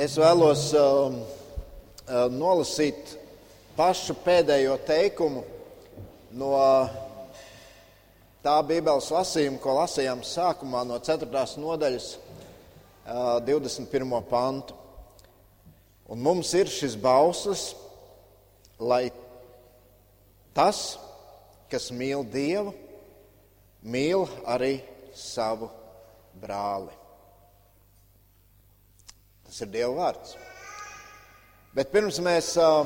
es vēlos uh, uh, nolasīt pašu pēdējo teikumu no tā Bībeles lasījuma, ko lasījām sākumā no 4. nodaļas, uh, 21. pantu. Un mums ir šis bauslis, lai tas, kas mīl Dievu, mīl arī savu brāli. Tas ir Dieva vārds. Bet pirms mēs uh,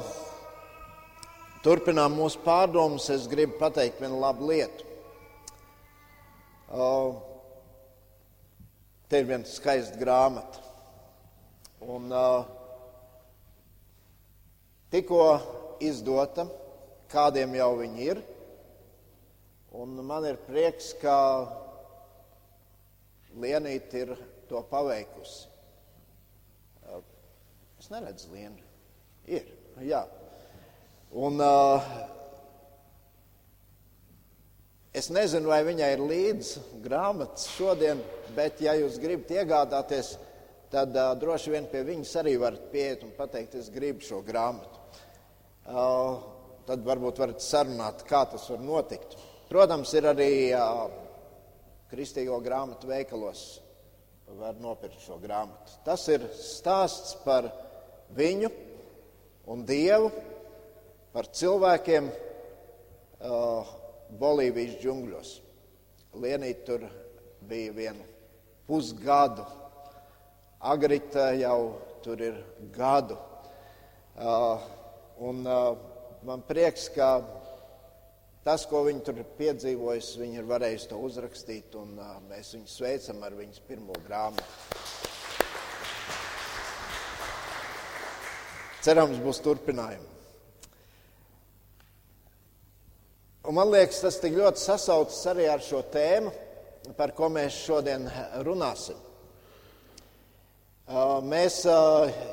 turpinām mūsu pārdomas, es gribu pateikt vienu labu lietu. Uh, te ir viena skaista grāmata. Un uh, tikko izdota, kādiem jau viņi ir. Un man ir prieks, ka Lienīte ir to paveikusi. Es neredzu lienu. Ir. Jā. Un, uh, es nezinu, vai viņai ir līdzi grāmatas šodien, bet, ja jūs gribat iegādāties, tad uh, droši vien pie viņas arī varat pieiet un pateikt, es gribu šo grāmatu. Uh, tad varbūt varat sarunāt, kā tas var notikt. Protams, ir arī uh, kristīgo grāmatu veikalos. Var nopirkt šo grāmatu. Tas ir stāsts par viņu un Dievu, par cilvēkiem uh, Bolīvijas džungļos. Lienīt tur bija vienu pusgadu, Agrita jau tur ir gadu. Uh, un uh, man prieks, ka tas, ko viņi tur ir piedzīvojuši, viņi ir varējuši to uzrakstīt, un uh, mēs viņus sveicam ar viņas pirmo grāmatu. Cerams, būs turpinājumi. Un man liekas, tas tik ļoti sasaucas arī ar šo tēmu, par ko mēs šodien runāsim. Mēs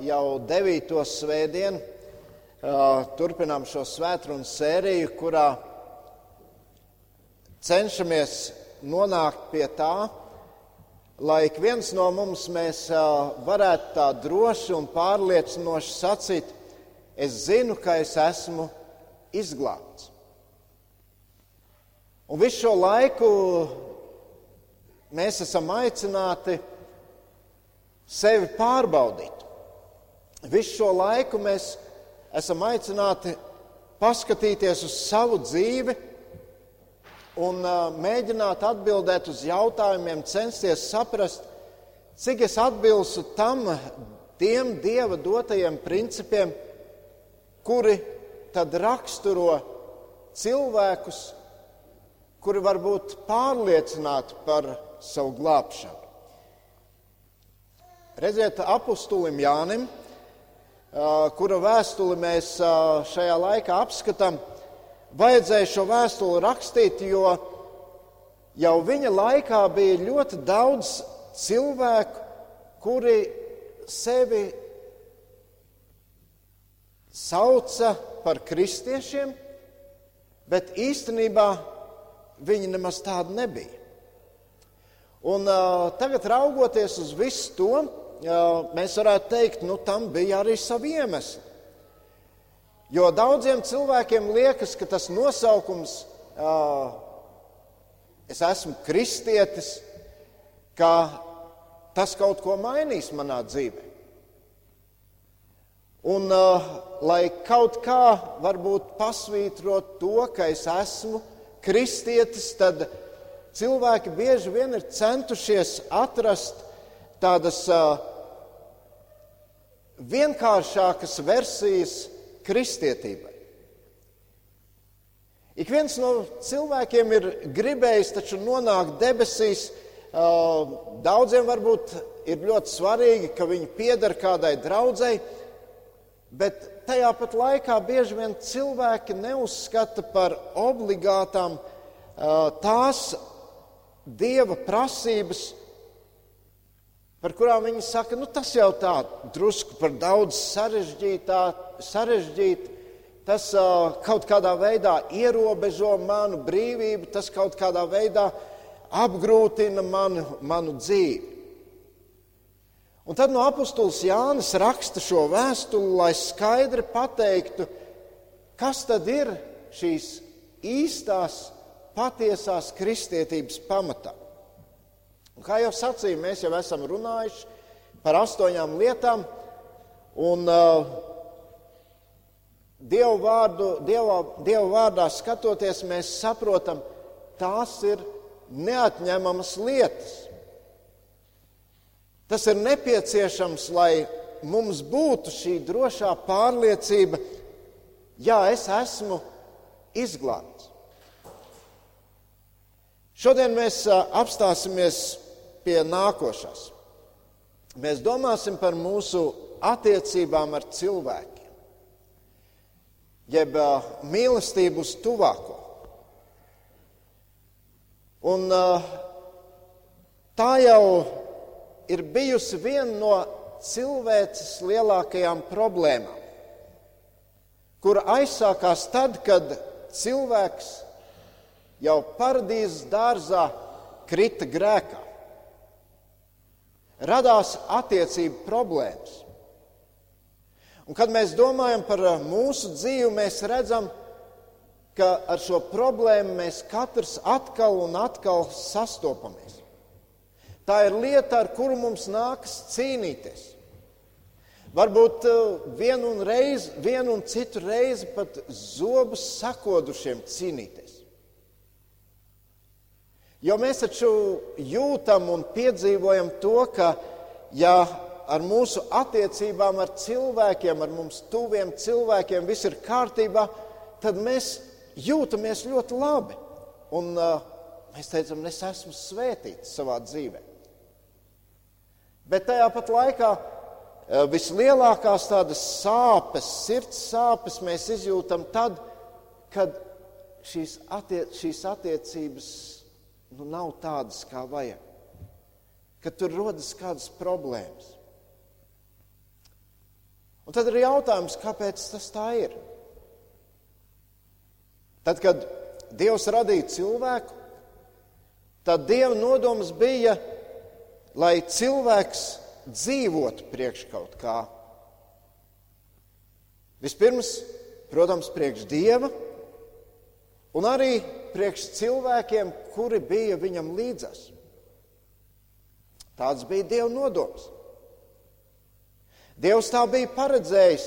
jau devīto svētdienu turpinām šo svētkrunu sēriju, kurā cenšamies nonākt pie tā, lai ik viens no mums mēs varētu tā droši un pārliecinoši sacīt, es zinu, ka es esmu izglābts. Un visu šo laiku mēs esam aicināti sevi pārbaudīt. Visu šo laiku mēs esam aicināti paskatīties uz savu dzīvi un mēģināt atbildēt uz jautājumiem, censties saprast, cik es atbilstu tam, tiem dieva dotajiem principiem, kuri tad raksturo cilvēkus, kuri var būt pārliecināti par savu glābšanu. Redziet, apustulim Jānim, kura vēstuli mēs šajā laikā apskatām, vajadzēja šo vēstuli rakstīt, jo jau viņa laikā bija ļoti daudz cilvēku, kuri sevi sauca par kristiešiem, bet īstenībā viņi nemaz tādi nebija. Un, uh, tagad, raugoties uz visu to, uh, mēs varētu teikt, nu, tam bija arī savi iemesli. Jo daudziem cilvēkiem liekas, ka tas nosaukums, es esmu kristietis, ka tas kaut ko mainīs manā dzīvē. Un, uh, lai kaut kā varbūt pasvītrot to, ka es esmu kristietis, tad cilvēki bieži vien ir centušies atrast tādas uh, vienkāršākas versijas kristietībai. Ik viens no cilvēkiem ir gribējis taču nonākt debesīs. Daudziem varbūt ir ļoti svarīgi, ka viņi pieder kādai draudzēji, bet tajā pat laikā bieži vien cilvēki neuzskata par obligātām tās dieva prasības, par kurām viņi saka, nu, tas jau tā drusku par daudz sarežģīt. Tas kaut kādā veidā ierobežo manu brīvību, tas kaut kādā veidā apgrūtina manu, manu dzīvi. Un tad no apustulis Jānis raksta šo vēstuli, lai skaidri pateiktu, kas tad ir šīs īstās, patiesās kristietības pamatā. Un kā jau sacīju, mēs jau esam runājuši par astoņām lietām, un uh, Dievu, vārdu, Dieva, Dievu vārdā skatoties, mēs saprotam, tās ir neatņemamas lietas. Tas ir nepieciešams, lai mums būtu šī drošā pārliecība, jā, es esmu izglābts. Šodien mēs apstāsimies pie nākošās. Mēs domāsim par mūsu attiecībām ar cilvēkiem, jeb mīlestību uz tuvāko. Un tā jau ir bijusi viena no cilvēces lielākajām problēmām, kura aizsākās tad, kad cilvēks jau paradīzes dārzā krita grēkā. Radās attiecību problēmas. Un, kad mēs domājam par mūsu dzīvi, mēs redzam, ka ar šo problēmu mēs katrs atkal un atkal sastopamies. Tā ir lieta, ar kuru mums nākas cīnīties. Varbūt uh, vienu un, reizi, vienu un citu reizi pat zobus sakodušiem cīnīties. Jo mēs taču jūtam un piedzīvojam to, ka ja ar mūsu attiecībām ar cilvēkiem, ar mums tuviem cilvēkiem viss ir kārtībā, tad mēs jūtamies ļoti labi. Un uh, mēs teicam, es esmu svētīts savā dzīvēm. Bet tajā pat laikā e, vislielākās tādas sāpes, sirds sāpes mēs izjūtam tad, kad šīs, attie šīs attiecības nu, nav tādas, kā vajag. Kad tur rodas kādas problēmas. Un tad ir jautājums, kāpēc tas tā ir? Tad, kad Dievs radīja cilvēku, tad Dieva nodoms bija lai cilvēks dzīvotu priekš kaut kā. Vispirms, protams, priekš dieva, un arī priekš cilvēkiem, kuri bija viņam līdzās. Tāds bija Dieva nodoms. Dievs tā bija paredzējis,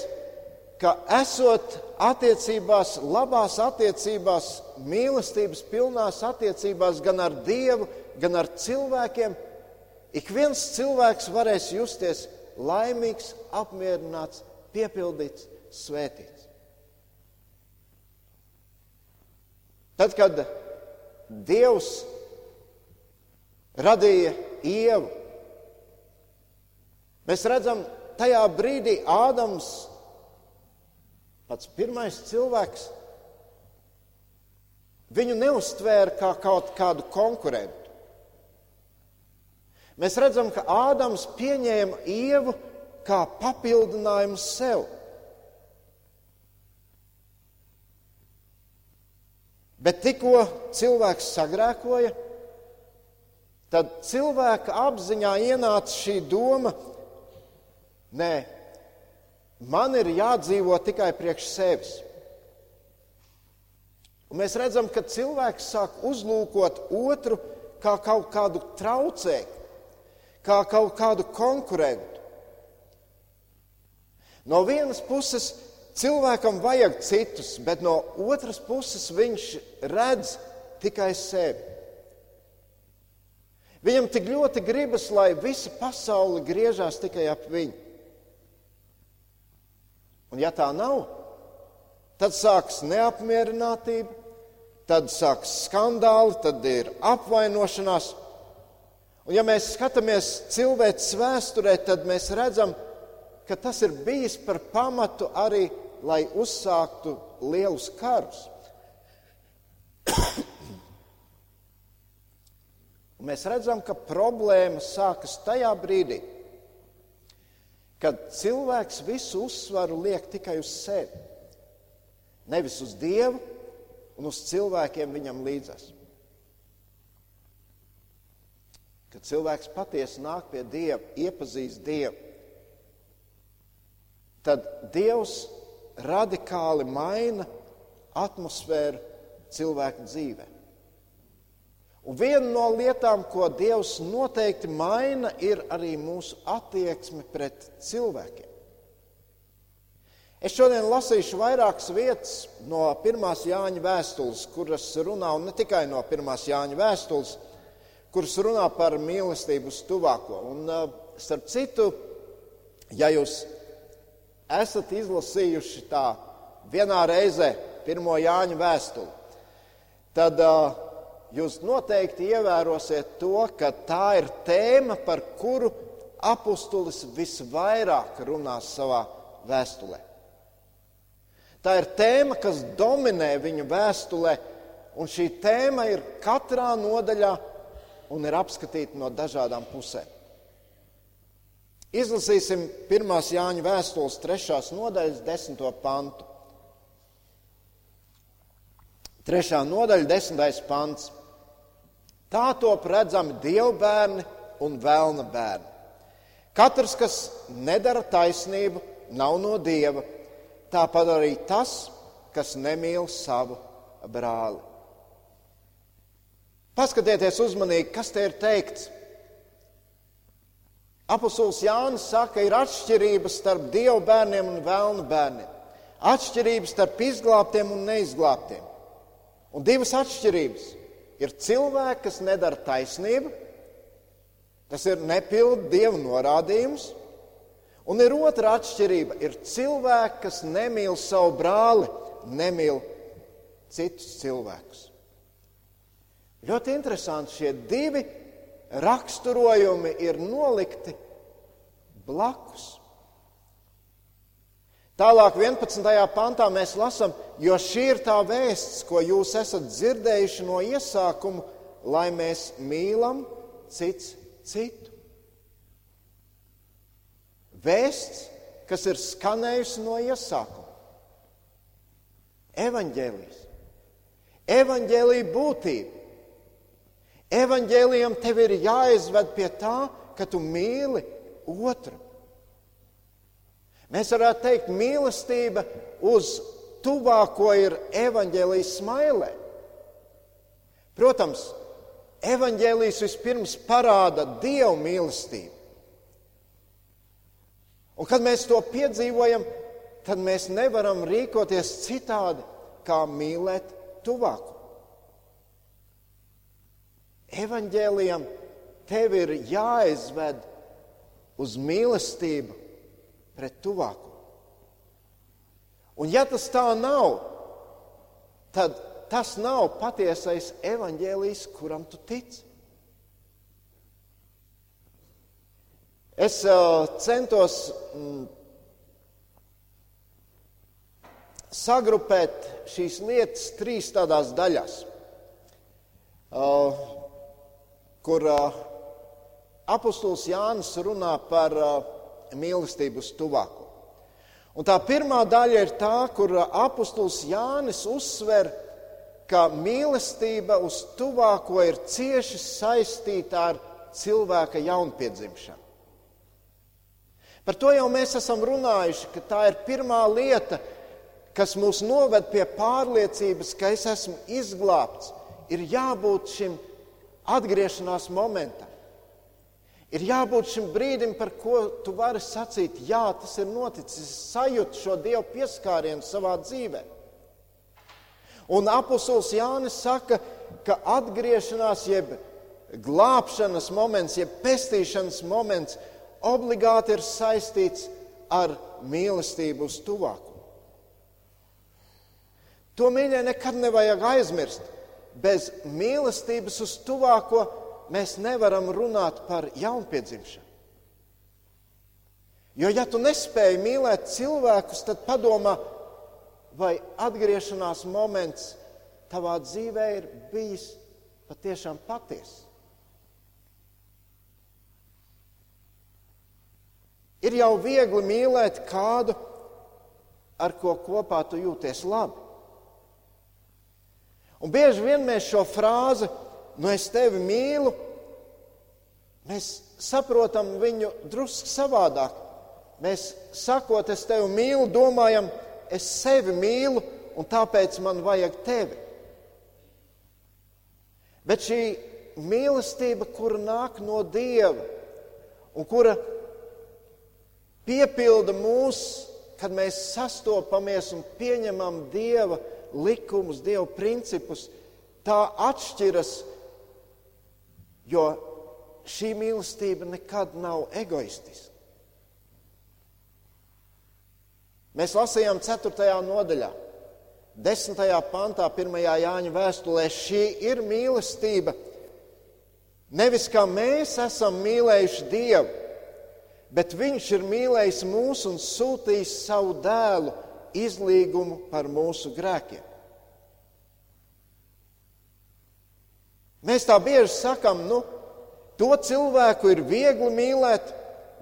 ka esot attiecībās, labās attiecībās, mīlestības pilnās attiecībās gan ar Dievu, gan ar cilvēkiem, Ik viens cilvēks varēs justies laimīgs, apmierināts, piepildīts, svētīts. Tad, kad Dievs radīja ievu, mēs redzam, tajā brīdī Ādams, pats pirmais cilvēks, viņu neuztvēra kā kaut kādu konkurentu. Mēs redzam, ka Ādams pieņēma ievu kā papildinājumu sev. Bet tikko cilvēks sagrēkoja, tad cilvēka apziņā ienāca šī doma, nē, man ir jādzīvo tikai priekš sevis. Un mēs redzam, ka cilvēks sāk uzlūkot otru kā kaut kādu traucēkli kā kaut kādu konkurentu. No vienas puses cilvēkam vajag citus, bet no otras puses viņš redz tikai sevi. Viņam tik ļoti gribas, lai visa pasaule griežās tikai ap viņu. Un ja tā nav, tad sāks neapmierinātība, tad sāks skandāli, tad ir apvainošanās. Un, ja mēs skatāmies cilvēces vēsturē, tad mēs redzam, ka tas ir bijis par pamatu arī, lai uzsāktu lielus karus. Un mēs redzam, ka problēma sākas tajā brīdī, kad cilvēks visu uzsvaru liek tikai uz sevi, nevis uz Dievu un uz cilvēkiem viņam līdzās. kad cilvēks patiesi nāk pie Dieva, iepazīst Dievu, tad Dievs radikāli maina atmosfēru cilvēka dzīvē. Un viena no lietām, ko Dievs noteikti maina, ir arī mūsu attieksme pret cilvēkiem. Es šodien lasīšu vairākas vietas no pirmās Jāņa vēstules, kuras runā, un ne tikai no pirmās Jāņa vēstules, kuras runā par mīlestību uz tuvāko. Un, starp citu, ja jūs esat izlasījuši tā vienā reizē pirmo Jāņa vēstuli, tad uh, jūs noteikti ievērosiet to, ka tā ir tēma, par kuru apustulis visvairāk runās savā vēstulē. Tā ir tēma, kas dominē viņa vēstulē, un šī tēma ir katrā nodaļā un ir apskatīta no dažādām pusēm. Izlasīsim 1. Jāņa vēstules 3. nodaļas 10. pantu. 3. nodaļa, 10. pants. Tā top redzami dievu bērni un vēlna bērni. Katrs, kas nedara taisnību, nav no dieva. Tāpat arī tas, kas nemīl savu brāli. Paskatieties uzmanīgi, kas te ir teikts. Apostols Jānis saka, ir atšķirības starp dievu bērniem un vēlnu bērniem. Atšķirības starp izglābtiem un neizglābtiem. Un divas atšķirības ir cilvēki, kas nedara taisnību, tas ir nepildu dievu norādījums, un ir otra atšķirība - ir cilvēki, kas nemīl savu brāli, nemīl citus cilvēkus. Ļoti interesanti šie divi raksturojumi ir nolikti blakus. Tālāk, 11. pantā mēs lasām, jo šī ir tā vēsts, ko jūs esat dzirdējuši no iesākuma, lai mēs mīlam cits citu. Vēsts, kas ir skanējusi no iesākuma. Evangelijas. Evangelija būtība. Evanģēlijam tev ir jāizved pie tā, ka tu mīli otru. Mēs varētu teikt, mīlestība uz tuvāko ir evaņģēlijas smailē. Protams, evaņģēlijas vispirms parāda dievu mīlestību. Un kad mēs to piedzīvojam, tad mēs nevaram rīkoties citādi, kā mīlēt tuvāko. Evanģēlijam tev ir jāizved uz mīlestību pret tuvāko. Un ja tas tā nav, tad tas nav patiesais evaņģēlijs, kuram tu tici. Es uh, centos mm, sagrupēt šīs lietas trīs tādās daļās, uh, kur uh, apustulis Jānis runā par uh, mīlestību uz tuvāko. Un tā pirmā daļa ir tā, kur apustulis Jānis uzsver, ka mīlestība uz tuvāko ir cieši saistīta ar cilvēka jaunpiedzimšanu. Par to jau mēs esam runājuši, ka tā ir pirmā lieta, kas mūs noved pie pārliecības, ka es esmu izglābts. Ir jābūt šim atgriešanās momentam. Ir jābūt šim brīdim, par ko tu vari sacīt, jā, tas ir noticis, es sajūtu šo Dievu pieskārienu savā dzīvē. Un apustulis Jānis saka, ka atgriešanās, jeb glābšanas moments, jeb pestīšanas moments obligāti ir saistīts ar mīlestību uz tuvāko. To mīļai nekad nevajag aizmirst. Bez mīlestības uz tuvāko mēs nevaram runāt par jaunpiedzimšanu. Jo, ja tu nespēji mīlēt cilvēkus, tad padomā, vai atgriešanās moments tavā dzīvē ir bijis patiešām patiess. Ir jau viegli mīlēt kādu, ar ko kopā tu jūties labi. Un bieži vien mēs šo frāzi nu es tevi mīlu, Mēs saprotam viņu drusku savādāk. Mēs sakot, es tevi mīlu, domājam, es sevi mīlu, un tāpēc man vajag tevi. Bet šī mīlestība, kura nāk no Dieva un kura piepilda mūs, kad mēs sastopamies un pieņemam Dieva likumus, Dieva principus, tā atšķiras, jo šī mīlestība nekad nav egoistiska. Mēs lasījām 4. nodaļā, 10. pantā, 1. Jāņa vēstulē. Šī ir mīlestība. Nevis kā mēs esam mīlējuši Dievu, bet Viņš ir mīlējis mūs un sūtījis savu dēlu izlīgumu par mūsu grēkiem. Mēs tā bieži sakam, nu, to cilvēku ir viegli mīlēt,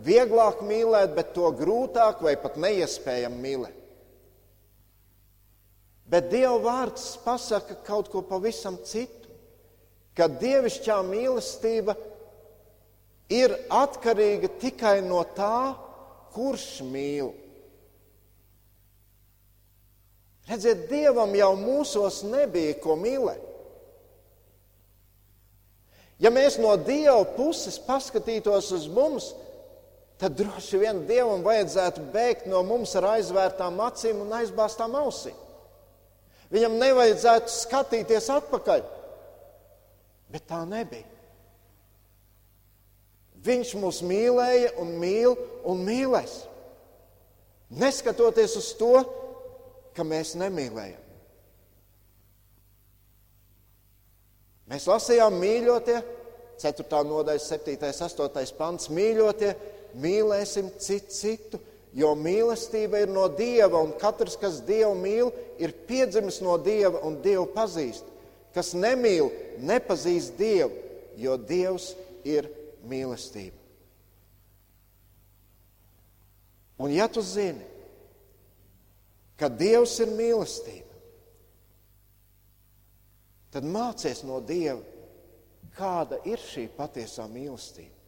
vieglāk mīlēt, bet to grūtāk vai pat neiespējami mīlēt. Bet Dieva vārds pasaka kaut ko pavisam citu, ka dievišķā mīlestība ir atkarīga tikai no tā, kurš mīl. Redziet, Dievam jau mūsos nebija ko mīlēt. Ja mēs no Dieva puses paskatītos uz mums, tad droši vien Dievam vajadzētu bēgt no mums ar aizvērtām acīm un aizbāztām ausīm. Viņam nevajadzētu skatīties atpakaļ. Bet tā nebija. Viņš mūs mīlēja un mīl un mīlēs. Neskatoties uz to, ka mēs nemīlējam. Mēs lasījām mīļotie, 4. nodaļa, 7. un 8. pants. Mīļotie, mīlēsim citu citu, jo mīlestība ir no Dieva, un katrs, kas Dievu mīl, ir piedzimis no Dieva un Dievu pazīst. Kas nemīl, nepazīst Dievu, jo Dievs ir mīlestība. Un ja tu zini, ka Dievs ir mīlestība, tad mācies no Dieva, kāda ir šī patiesā mīlestība.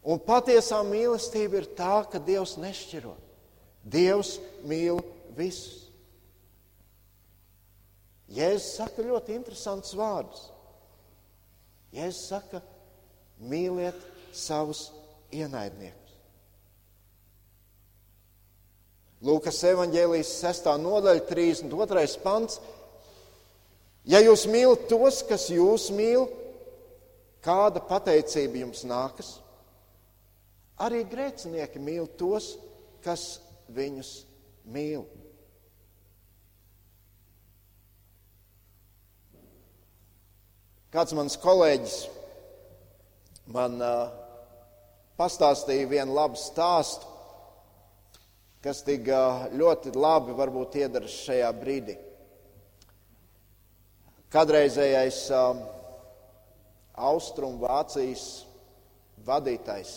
Un patiesā mīlestība ir tā, ka Dievs nešķiro. Dievs mīl visus. Jēzus saka ļoti interesants vārdus. Jēzus saka, mīliet savus ienaidniekus. Lūkas evanģēlijas 6. nodaļa, 32. pants Ja jūs mīlat tos, kas jūs mīl, kāda pateicība jums nākas? Arī grēcinieki mīl tos, kas viņus mīl. Kāds mans kolēģis man uh, pastāstīja vienu labu stāstu, kas tik ļoti labi varbūt iedaras šajā brīdī. Kadreizējais um, Austrumu Vācijas vadītājs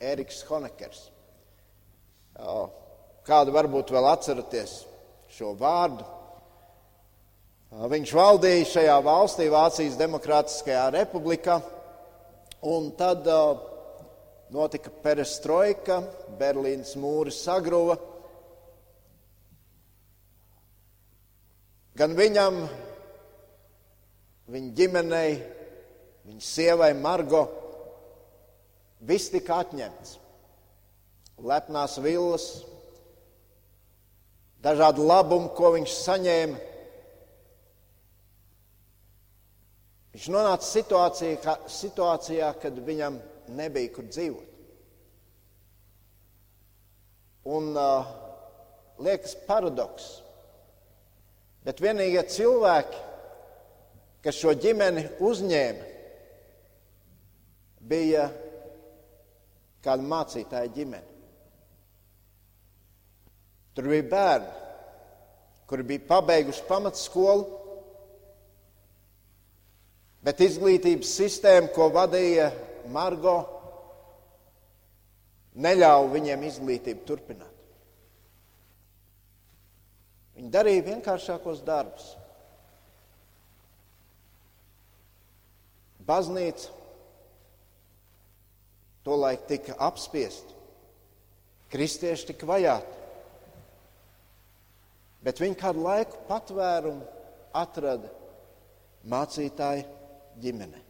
Eriks Honekers. Uh, kādu varbūt vēl atceraties šo vārdu? Uh, viņš valdīja šajā valstī, Vācijas Demokrātiskajā republikā, un tad uh, notika perestroika, Berlīnas mūri sagruva. Gan viņam, viņa ģimenei, viņa sievai Margo, viss tika atņemts. Lepnās vilnas, dažādi labumi, ko viņš saņēma. Viņš nonāca situācijā, situācijā, kad viņam nebija kur dzīvot. Un uh, liekas paradoks, bet vienīgie cilvēki, kas šo ģimeni uzņēma, bija kāda mācītāja ģimene. Tur bija bērni, kuri bija pabeiguši pamatskolu, bet izglītības sistēma, ko vadīja Margo, neļāva viņiem izglītību turpināt. Viņi darīja vienkāršākos darbus. Baznīca, tolaik tika apspiesti, kristieši tika vajāti. Bet viņi kādu laiku patvērumu atrada mācītāja ģimene.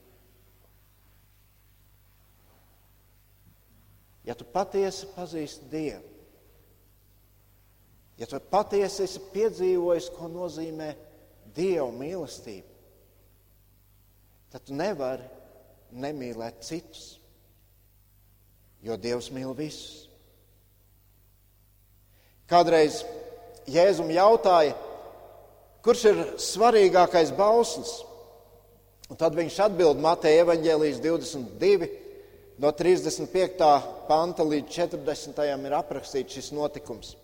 Ja tu patiesi pazīsti Dievu, ja tu patiesi esi piedzīvojis, ko nozīmē Dieva mīlestība, tad tu nevari nemīlēt citus, jo Dievs mīl visus. Kādreiz Jēzum jautāja, kurš ir svarīgākais bauslis? Un tad viņš atbild Mateja evaņģēlijas 22, no 35. panta līdz 40. ir aprakstīts šis notikums.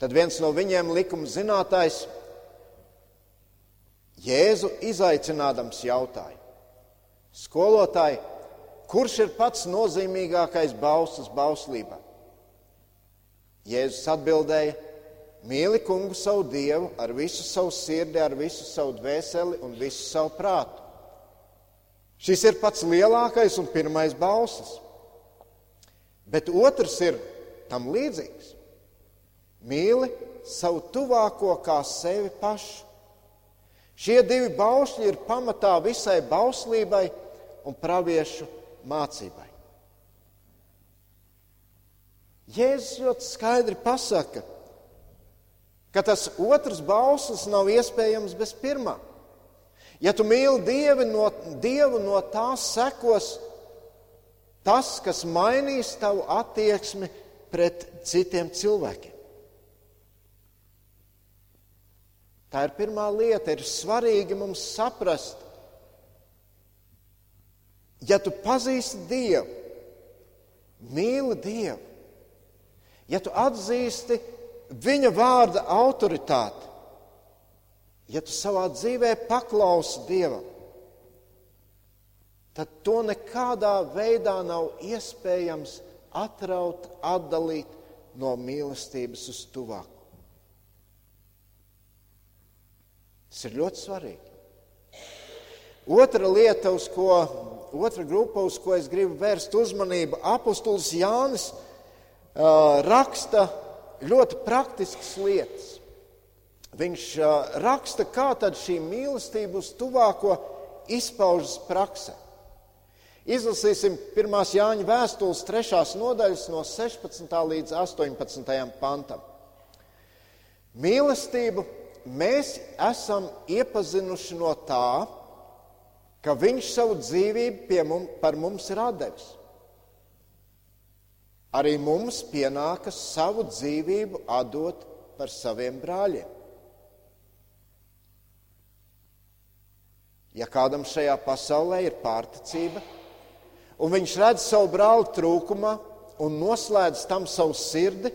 Tad viens no viņiem likuma zinātājs Jēzu izaicinādams jautāja: Skolotāji, kurš ir pats nozīmīgākais bauslis bauslībā? Jēzus atbildēja: Mīli kungu savu dievu ar visu savu sirdi, ar visu savu dvēseli un visu savu prātu. Šis ir pats lielākais un pirmais bauslis. Bet otrs ir tam līdzīgs. Mīli savu tuvāko kā sevi pašu. Šie divi baušļi ir pamatā visai bauslībai un praviešu mācībai. Jēzus ļoti skaidri pasaka, ka tas otrs bauslis nav iespējams bez pirmā. Ja tu mīli Dievu, no, Dievu, no tās sekos tas, kas mainīs tavu attieksmi pret citiem cilvēkiem. Tā ir pirmā lieta. Ir svarīgi mums saprast, ja tu pazīsti Dievu, mīli Dievu, ja tu atzīsti Viņa vārda autoritāti, ja tu savā dzīvē paklausi Dievam, tad to nekādā veidā nav iespējams atraut, atdalīt no mīlestības uz tuvāku. Tas ir ļoti svarīgi. Otra lieta, uz ko, otra grupa, uz ko es gribu vērst uzmanību, apustulis Jānis uh, raksta ļoti praktiskas lietas. Viņš uh, raksta, kā tad šī mīlestība uz tuvāko izpaužas praksē. Izlasīsim 1. Jāņa vēstules 3. nodaļas no 16. līdz 18. pantam. Mīlestību mēs esam iepazinuši no tā, ka Viņš savu dzīvību mum, par mums ir devis. Arī mums pienākas savu dzīvību atdot par saviem brāļiem. Ja kādam šajā pasaulē ir pārticība, un viņš redz savu brāli trūkumā un noslēdz tam savu sirdi,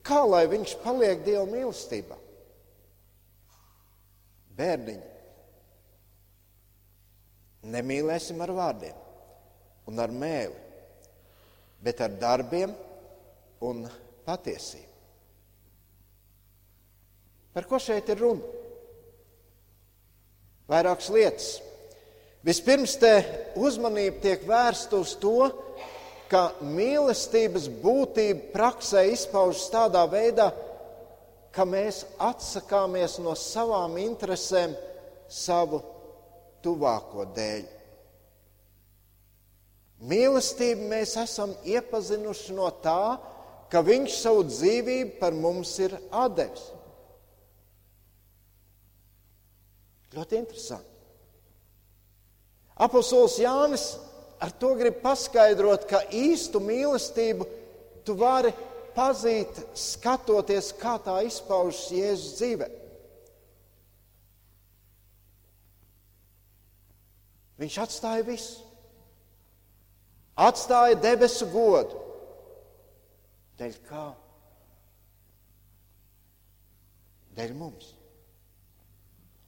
kā lai viņš paliek Dieva mīlestībā? Bērniņi, nemīlēsim ar vārdiem un ar mēli, bet ar darbiem un patiesību. Par ko šeit ir runa? Vairākas lietas. Vispirms te uzmanība tiek vērsta uz to, ka mīlestības būtība praksē izpaužas tādā veidā, ka mēs atsakāmies no savām interesēm savu tuvāko dēļ. Mīlestību mēs esam iepazinuši no tā, ka Viņš savu dzīvību par mums ir devis. Ļoti interesanti. Apostols Jānis ar to grib paskaidrot, ka īstu mīlestību tu vari pazīt, skatoties, kā tā izpaužas Jēzus dzīvē. Viņš atstāja visu. Atstāja debesu godu. Dēļ kā? Dēļ mums.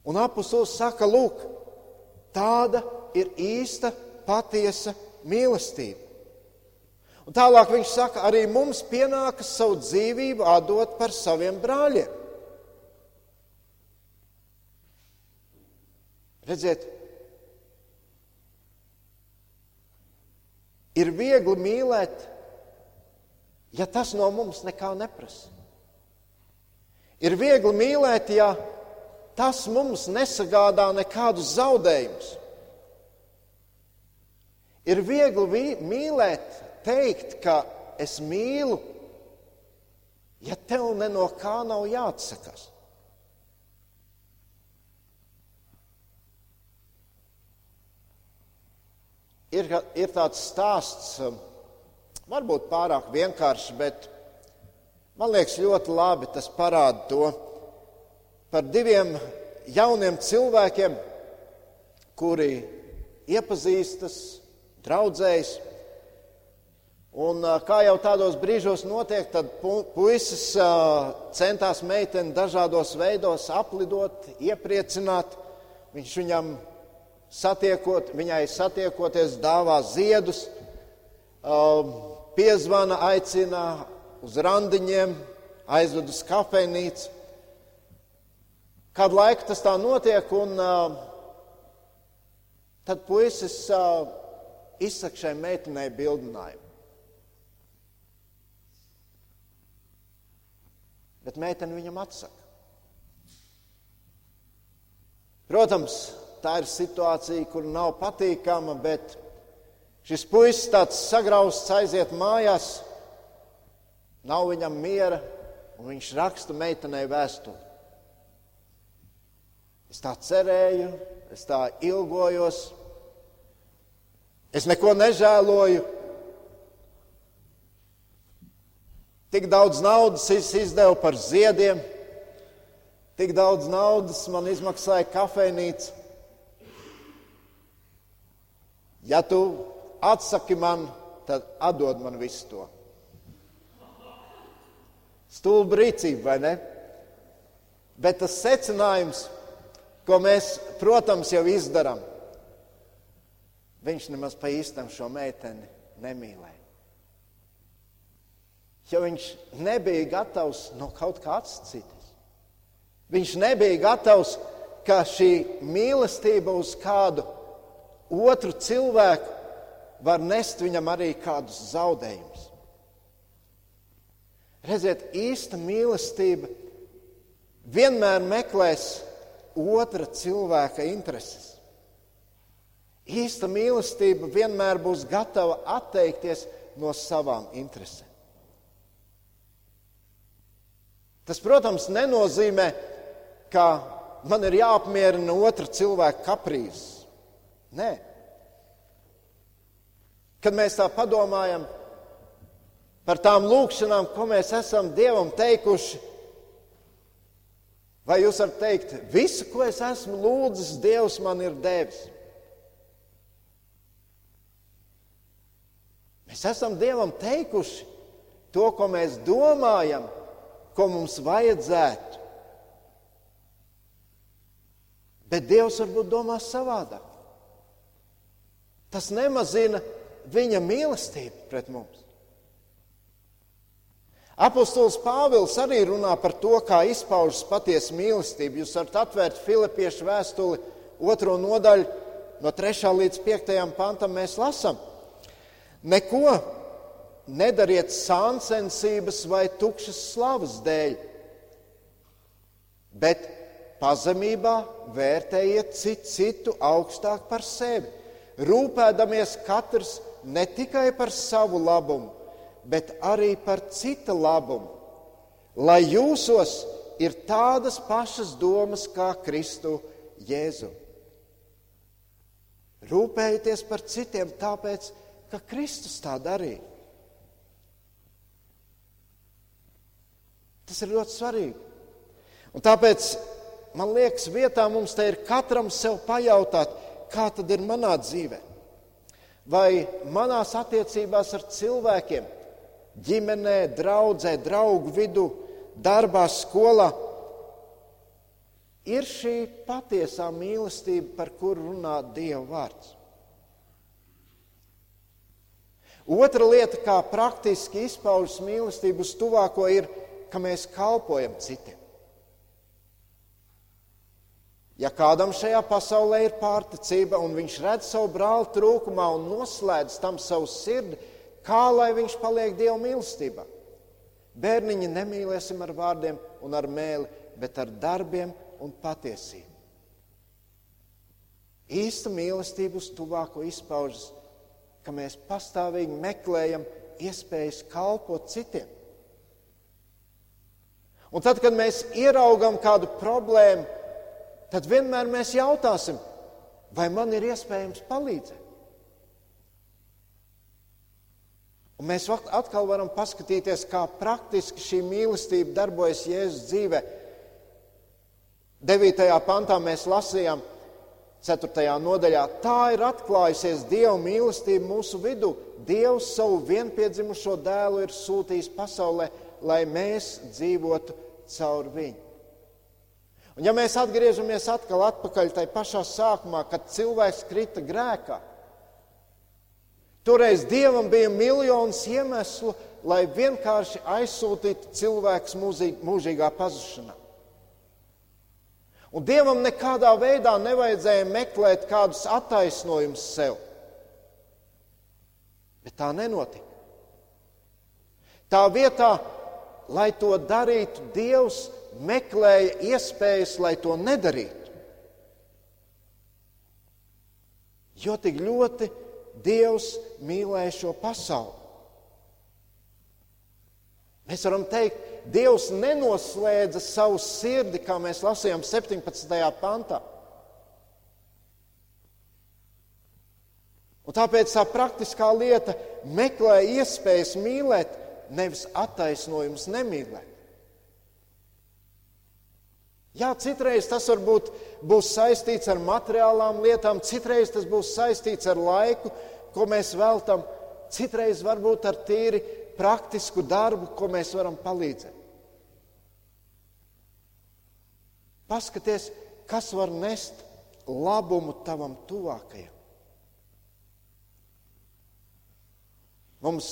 Un apustulis saka, lūk, tāda ir īsta, patiesa mīlestība. Un tālāk viņš saka, arī mums pienākas savu dzīvību atdot par saviem brāļiem. Redziet, Ir viegli mīlēt, ja tas no mums nekā neprasa. Ir viegli mīlēt, ja tas mums nesagādā nekādus zaudējumus. Ir viegli mīlēt, teikt, ka es mīlu, ja tev no kā nav jāatsakās. Ir, ir tāds stāsts, um, varbūt pārāk vienkāršs, bet man liekas, ļoti labi tas parāda to par diviem jauniem cilvēkiem, kuri iepazīstas, draudzējas. Un, kā jau tādos brīžos notiek, tad puisis centās meiteni dažādos veidos aplidot, iepriecināt. Viņš viņam satiekot, viņai satiekoties, dāvā ziedus, piezvana, aicina uz randiņiem, aizved uz kafejnīcu. Kādu laiku tas tā notiek, un tad puisis izsaka šai meitenei bildinājumu. Bet meitene viņam atsaka. Protams, tā ir situācija, kur nav patīkama, bet šis puisis tāds sagrausts aiziet mājās, nav viņam miera, un viņš raksta meitenei vēstuli. Es tā cerēju, es tā ilgojos, Es neko nežēloju. Tik daudz naudas es izdevu par ziediem, tik daudz naudas man izmaksāja kafejnīca. Ja tu atsaki man, tad atdod man visu to. Stulba rīcība, vai ne? Bet tas secinājums, ko mēs, protams, jau izdarām, viņš nemaz pa īstam šo meiteni nemīlēja. Jo viņš nebija gatavs no kaut kā atsacīties. Viņš nebija gatavs, ka šī mīlestība uz kādu otru cilvēku var nest viņam arī kādus zaudējumus. Redziet, īsta mīlestība vienmēr meklēs otra cilvēka intereses. Īsta mīlestība vienmēr būs gatava atteikties no savām interesēm. Tas, protams, nenozīmē, ka man ir jāapmierina otra cilvēka kaprīzes. Nē. Kad mēs tā padomājam par tām lūkšanām, ko mēs esam Dievam teikuši, vai jūs varat teikt, visu, ko es esmu lūdzis, Dievs man ir devis? Mēs esam Dievam teikuši to, ko mēs domājam, ko mums vajadzētu. Bet Dievs varbūt domā savādāk. Tas nemazina viņa mīlestību pret mums. Apostols Pāvils arī runā par to, kā izpaužas patiesa mīlestība. Jūs varat atvērt Filipiešu vēstuli, otro nodaļu, no 3. līdz 5. pantam mēs lasām. Neko nedariet sāncensības vai tukšas slavas dēļ, bet pazemībā vērtējiet citu, citu augstāk par sevi, rūpēdamies katrs ne tikai par savu labumu, bet arī par cita labumu, lai jūsos ir tādas pašas domas kā Kristu Jēzu. Rūpējieties par citiem, tāpēc, ka Kristus tā darīja. Tas ir ļoti svarīgi. Un tāpēc man liekas, vietā mums te ir katram sev pajautāt, kā tad ir manā dzīvē. Vai manās attiecībās ar cilvēkiem, ģimenē, draudzē, draugu vidū, darbā, skolā, ir šī patiesā mīlestība, par kuru runā Dieva vārds. Otra lieta, kā praktiski izpaužas mīlestību uz tuvāko, ir, ka mēs kalpojam citiem. Ja kādam šajā pasaulē ir pārticība, un viņš redz savu brāli trūkumā un noslēdz tam savu sirdi, kā lai viņš paliek Dieva mīlestībā? Bērniņi nemīlēsim ar vārdiem un ar mēli, bet ar darbiem un patiesību. Īsta mīlestība uz tuvāko izpaužas, ka mēs pastāvīgi meklējam iespējas kalpot citiem. Un tad, kad mēs ieraugam kādu problēmu, tad vienmēr mēs jautāsim, vai man ir iespējams palīdzēt. Un mēs atkal varam paskatīties, kā praktiski šī mīlestība darbojas Jēzus dzīvē. 9. pantā mēs lasījām, 4. nodaļā, tā ir atklājusies Dieva mīlestība mūsu vidū. Dievs savu vienpiedzimušo dēlu ir sūtījis pasaulē, lai mēs dzīvotu caur viņu. Un ja mēs atgriežamies atkal atpakaļ tajā pašā sākumā, kad cilvēks krita grēkā, toreiz Dievam bija miljonus iemeslu, lai vienkārši aizsūtītu cilvēku mūžīgā pazušanā. Un Dievam nekādā veidā nevajadzēja meklēt kādus attaisnojumus sev. Bet tā nenotika. Tā vietā, lai to darītu, Dievs meklēja iespējas, lai to nedarītu. Jo tik ļoti Dievs mīlēja šo pasauli. Mēs varam teikt, Dievs nenoslēdza savu sirdi, kā mēs lasījām 17. pantā. Un tāpēc tā praktiskā lieta meklē iespējas mīlēt, nevis attaisnojums nemīlēt. Jā, citreiz tas varbūt būs saistīts ar materiālām lietām, citreiz tas būs saistīts ar laiku, ko mēs veltam, citreiz varbūt ar tīri praktisku darbu, ko mēs varam palīdzēt. Paskaties, kas var nest labumu tavam tuvākajam. Mums,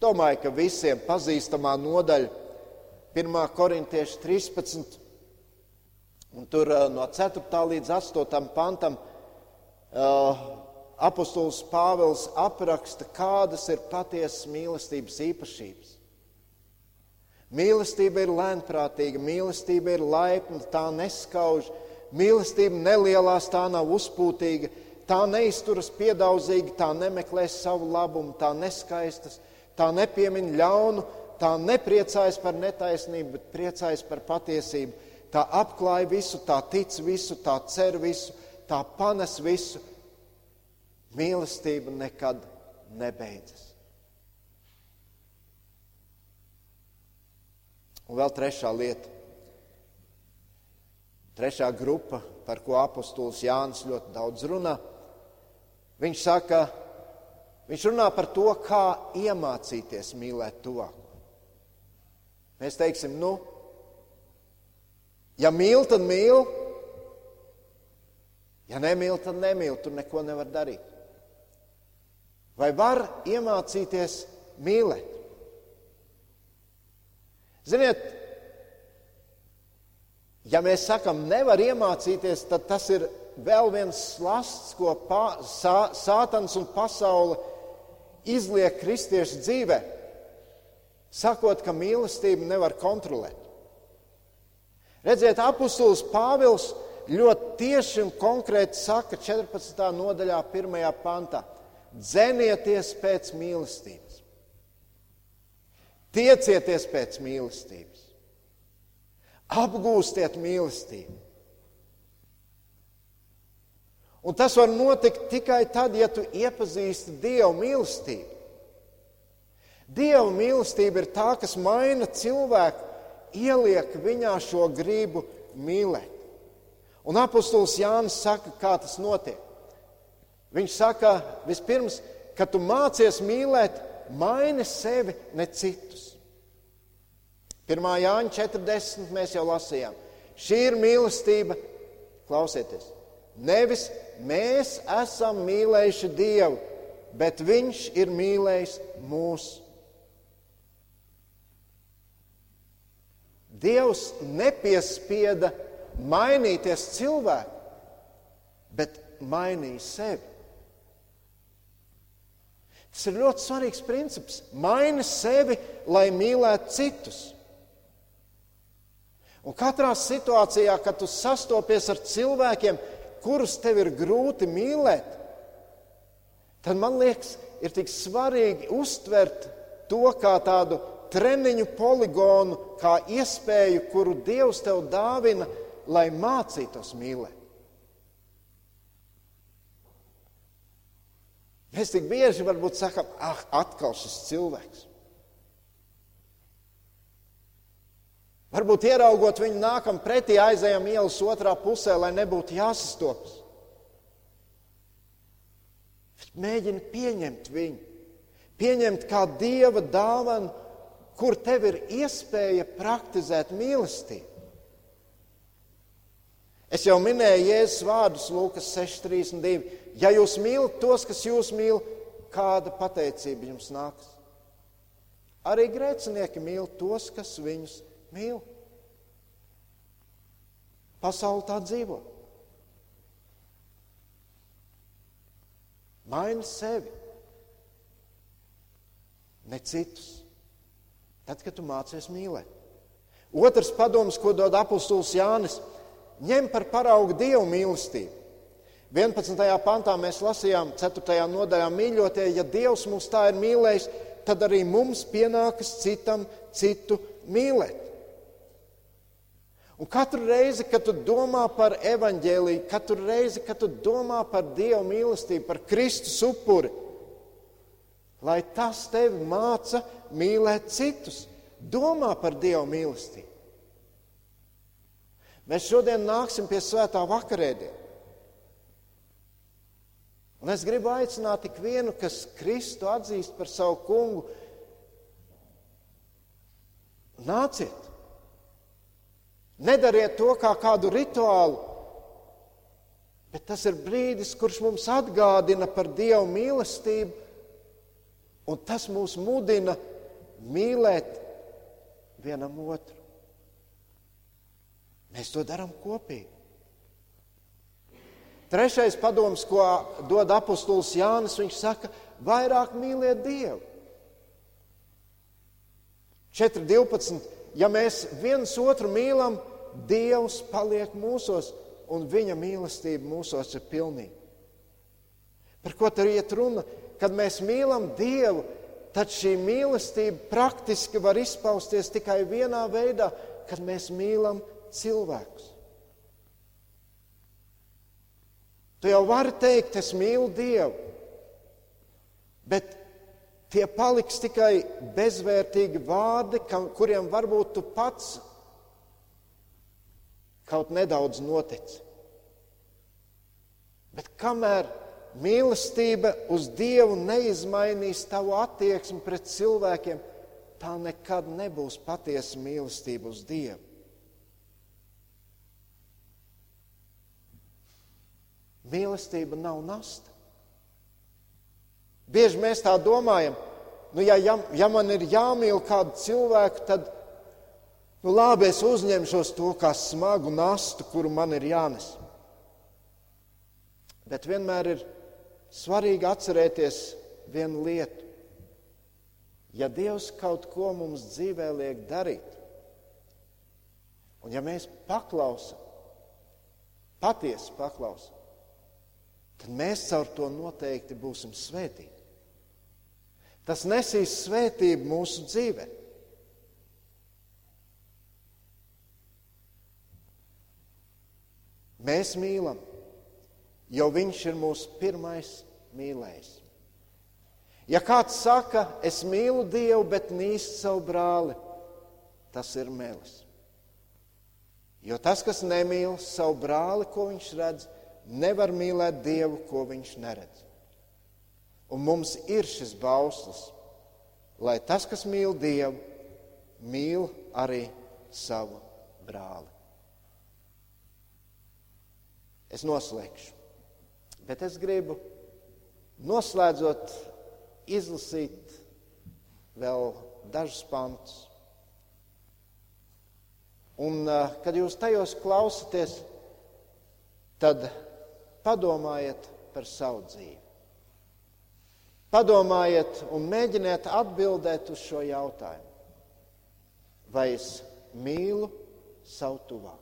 domāju, ka visiem pazīstamā nodaļa, 1. korintiešu 13. Un tur no 4. līdz 8. pantam uh, apustulis Pāvils apraksta, kādas ir patiesas mīlestības īpašības. Mīlestība ir lēnprātīga, mīlestība ir laipna, tā neskauž, mīlestība nelielās, tā nav uzpūtīga, tā neizturas piedaudzīgi, tā nemeklē savu labumu, tā neskaistas, tā nepiemin ļaunu, tā nepriecājas par netaisnību, bet priecājas par patiesību tā apklāj visu, tā tic visu, tā cer visu, tā panes visu. Mīlestība nekad nebeidzas. Un vēl trešā lieta. Trešā grupa, par ko apustulis Jānis ļoti daudz runā. Viņš saka, viņš runā par to, kā iemācīties mīlēt tuvāko. Mēs teiksim, nu, Ja mīl, tad mīl. Ja nemīl, tad nemīl. Tur neko nevar darīt. Vai var iemācīties mīlēt? Ziniet, ja mēs sakam, nevar iemācīties, tad tas ir vēl viens slasts, ko pā, sā, sātans un pasaule izliek kristiešu dzīvē, sakot, ka mīlestību nevar kontrolēt. Redziet, apustulis Pāvils ļoti tieši un konkrēti saka 14. nodaļā, 1. pantā: Dzenieties pēc mīlestības, tiecieties pēc mīlestības, apgūstiet mīlestību. Un tas var notikt tikai tad, ja tu iepazīsti Dieva mīlestību. Dieva mīlestība ir tā, kas maina cilvēku ieliek viņā šo gribu mīlēt. Un apustulis Jānis saka, kā tas notiek. Viņš saka, vispirms, kad tu mācies mīlēt, maini sevi, ne citus. 1. Jāņa 40. mēs jau lasījām. Šī ir mīlestība, klausieties. Nevis mēs esam mīlējuši Dievu, bet Viņš ir mīlējis mūsu. Dievs nepiespieda mainīties cilvēku, bet mainīja sevi. Tas ir ļoti svarīgs princips. Maini sevi, lai mīlētu citus. Un katrā situācijā, kad tu sastopies ar cilvēkiem, kurus tev ir grūti mīlēt, tad man liekas, ir tik svarīgi uztvert to kā tādu treniņu poligonu, kā iespēju, kuru Dievs tev dāvina, lai mācītos mīlēt. Mēs tik bieži varbūt sakām, ah, atkal šis cilvēks. Varbūt ieraugot viņu nākam pretī, aizējām ielas otrā pusē, lai nebūtu jāsastopas. Mēģini pieņemt viņu, pieņemt kā dieva dāvanu, kur tev ir iespēja praktizēt mīlestību. Es jau minēju Jēzus vārdus Lūkas 6,32. Ja jūs mīlat tos, kas jūs mīl, kāda pateicība jums nāks? Arī grēcinieki mīl tos, kas viņus mīl. Pasaule tā dzīvo. Maini sevi, ne citus. Tad, kad tu mācies mīlēt. Otrs padoms, ko dod apustulis Jānis, ņem par paraugu dievu mīlestību. 11. pantā mēs lasījām 4. nodaļā mīļotie, ja Dievs mums tā ir mīlējis, tad arī mums pienākas citam citu mīlēt. Un katru reizi, kad tu domā par evaņģēlīju, katru reizi, kad tu domā par Dieva mīlestību, par Kristus upuri, lai tas tevi māca mīlēt citus, domā par Dieva mīlestību. Mēs šodien nāksim pie svētā vakarēdiena. Un es gribu aicināt ikvienu, kas Kristu atzīst par savu kungu, nāciet! Nedariet to kā kādu rituālu, bet tas ir brīdis, kurš mums atgādina par Dieva mīlestību, un tas mūs mudina mīlēt vienam otru. Mēs to darām kopīgi. Trešais padoms, ko dod apustulis Jānis, viņš saka, vairāk mīliet Dievu. 4.12. Ja mēs viens otru mīlam, Dievs paliek mūsos, un Viņa mīlestība mūsos ir pilnīga. Par ko tur iet runa? Kad mēs mīlam Dievu, tad šī mīlestība praktiski var izpausties tikai vienā veidā, kad mēs mīlam cilvēkus. Tu jau vari teikt, es mīlu Dievu, bet tie paliks tikai bezvērtīgi vārdi, kuriem varbūt tu pats kaut nedaudz notic. Bet kamēr mīlestība uz Dievu neizmainīs tavu attieksmi pret cilvēkiem, tā nekad nebūs patiesa mīlestība uz Dievu. Mīlestība nav nasta. Bieži mēs tā domājam, nu, ja, ja, ja man ir jāmīl kādu cilvēku, tad Nu, labi, es uzņemšos to kā smagu nastu, kuru man ir jānes. Bet vienmēr ir svarīgi atcerēties vienu lietu. Ja Dievs kaut ko mums dzīvē liek darīt, un ja mēs paklausām, patiesi paklausām, tad mēs caur to noteikti būsim svētīti. Tas nesīs svētību mūsu dzīvēm. Mēs mīlam, jo Viņš ir mūsu pirmais mīlējs. Ja kāds saka, es mīlu Dievu, bet nīst savu brāli, tas ir melis. Jo tas, kas nemīl savu brāli, ko viņš redz, nevar mīlēt Dievu, ko viņš neredz. Un mums ir šis bauslis, lai tas, kas mīl Dievu, mīl arī savu brāli. Es noslēgšu. Bet es gribu, noslēdzot, izlasīt vēl dažus pantus. Un, kad jūs tajos klausaties, tad padomājiet par savu dzīvi. Padomājiet un mēģiniet atbildēt uz šo jautājumu. Vai es mīlu savu tuvāku?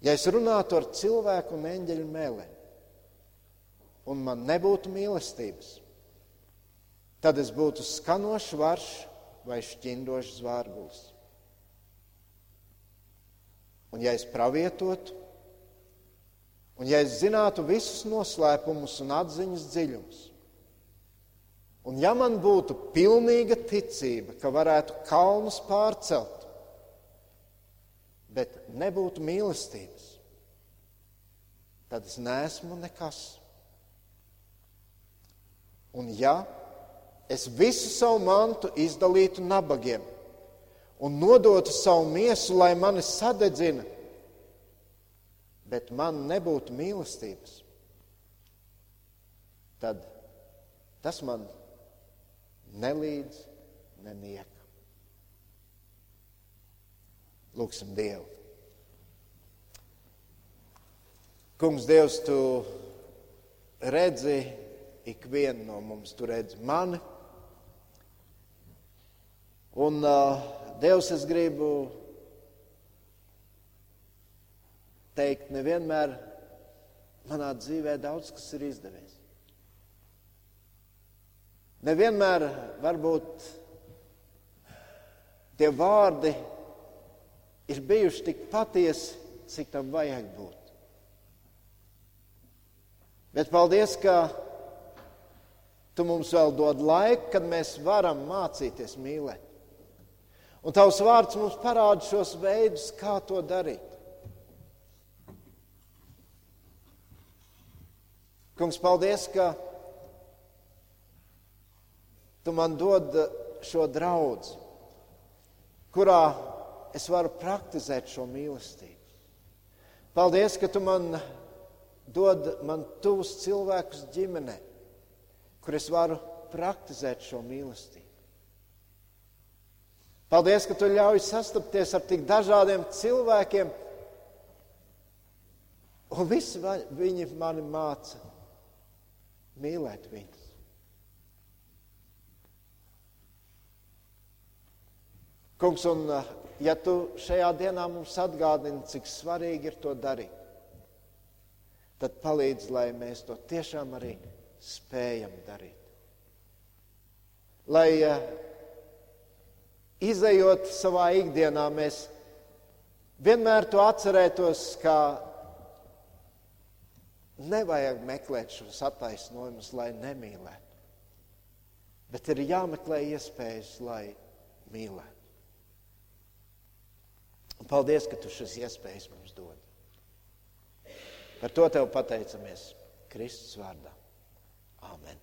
Ja es runātu ar cilvēku un eņģeļu mēlēm, un man nebūtu mīlestības, tad es būtu skanošs varš vai šķindošs zvārgulis. Un ja es pravietotu, un ja es zinātu visus noslēpumus un atziņas dziļumus, un ja man būtu pilnīga ticība, ka varētu kalnus pārcelt, bet nebūtu mīlestības, tad es neesmu nekas. Un ja es visu savu mantu izdalītu nabagiem, un nodotu savu miesu, lai mani sadedzina, bet man nebūtu mīlestības, tad tas man nelīdz nenieka. Lūksim Dievu. Kungs, Dievs, tu redzi ikvienu no mums, tu redzi mani. Un uh, Dievs, es gribu teikt, nevienmēr manā dzīvē daudz kas ir izdevies. Nevienmēr varbūt tie vārdi ir bijuši tik patiesi, cik tam vajag būt. Bet paldies, ka tu mums vēl dod laiku, kad mēs varam mācīties mīlēt. Un tavs vārds mums parāda šos veidus, kā to darīt. Kungs, paldies, ka tu man dod šo draugu, kurā es varu praktizēt šo mīlestību. Paldies, ka tu man dod man tuvus cilvēkus ģimenē, kur es varu praktizēt šo mīlestību. Paldies, ka tu ļauj sastapties ar tik dažādiem cilvēkiem. Un visi viņi mani māca mīlēt viņus. Kungs, un ja tu šajā dienā mums atgādini, cik svarīgi ir to darīt, tad palīdz, lai mēs to tiešām arī spējam darīt. Lai izējot savā ikdienā, mēs vienmēr to atcerētos, ka nevajag meklēt šos attaisnojumus, lai nemīlētu. Bet ir jāmeklē iespējas, lai mīlētu. Un paldies, ka tu šīs iespējas mums dod. Par to tev pateicamies Kristus vārdā. Āmen!